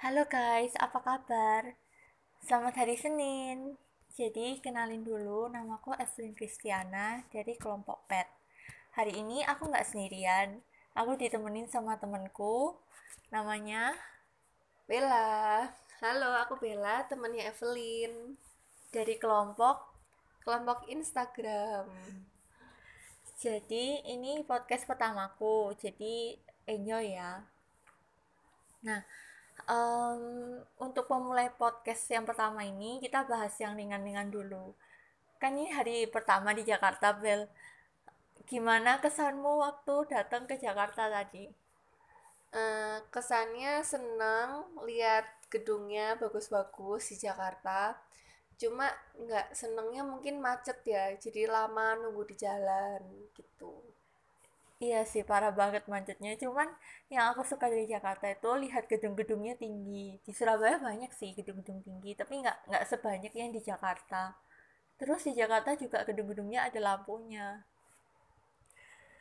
Halo guys, apa kabar? Selamat hari Senin. Jadi, kenalin dulu, namaku Evelyn Christiana dari kelompok PET. Hari ini aku nggak sendirian, aku ditemenin sama temenku, namanya Bella. Halo, aku Bella, temannya Evelyn dari kelompok. kelompok Instagram. Jadi, ini podcast pertamaku, jadi enjoy ya. Nah, em, untuk memulai podcast yang pertama ini, kita bahas yang ringan-ringan dulu. Kan ini hari pertama di Jakarta, Bel. Gimana kesanmu waktu datang ke Jakarta tadi? Eh, kesannya senang lihat gedungnya bagus-bagus di Jakarta. Cuma nggak senengnya mungkin macet ya, jadi lama nunggu di jalan gitu. Iya sih, parah banget macetnya. Cuman yang aku suka dari Jakarta itu lihat gedung-gedungnya tinggi. Di Surabaya banyak sih gedung-gedung tinggi, tapi nggak nggak sebanyak yang di Jakarta. Terus di Jakarta juga gedung-gedungnya ada lampunya.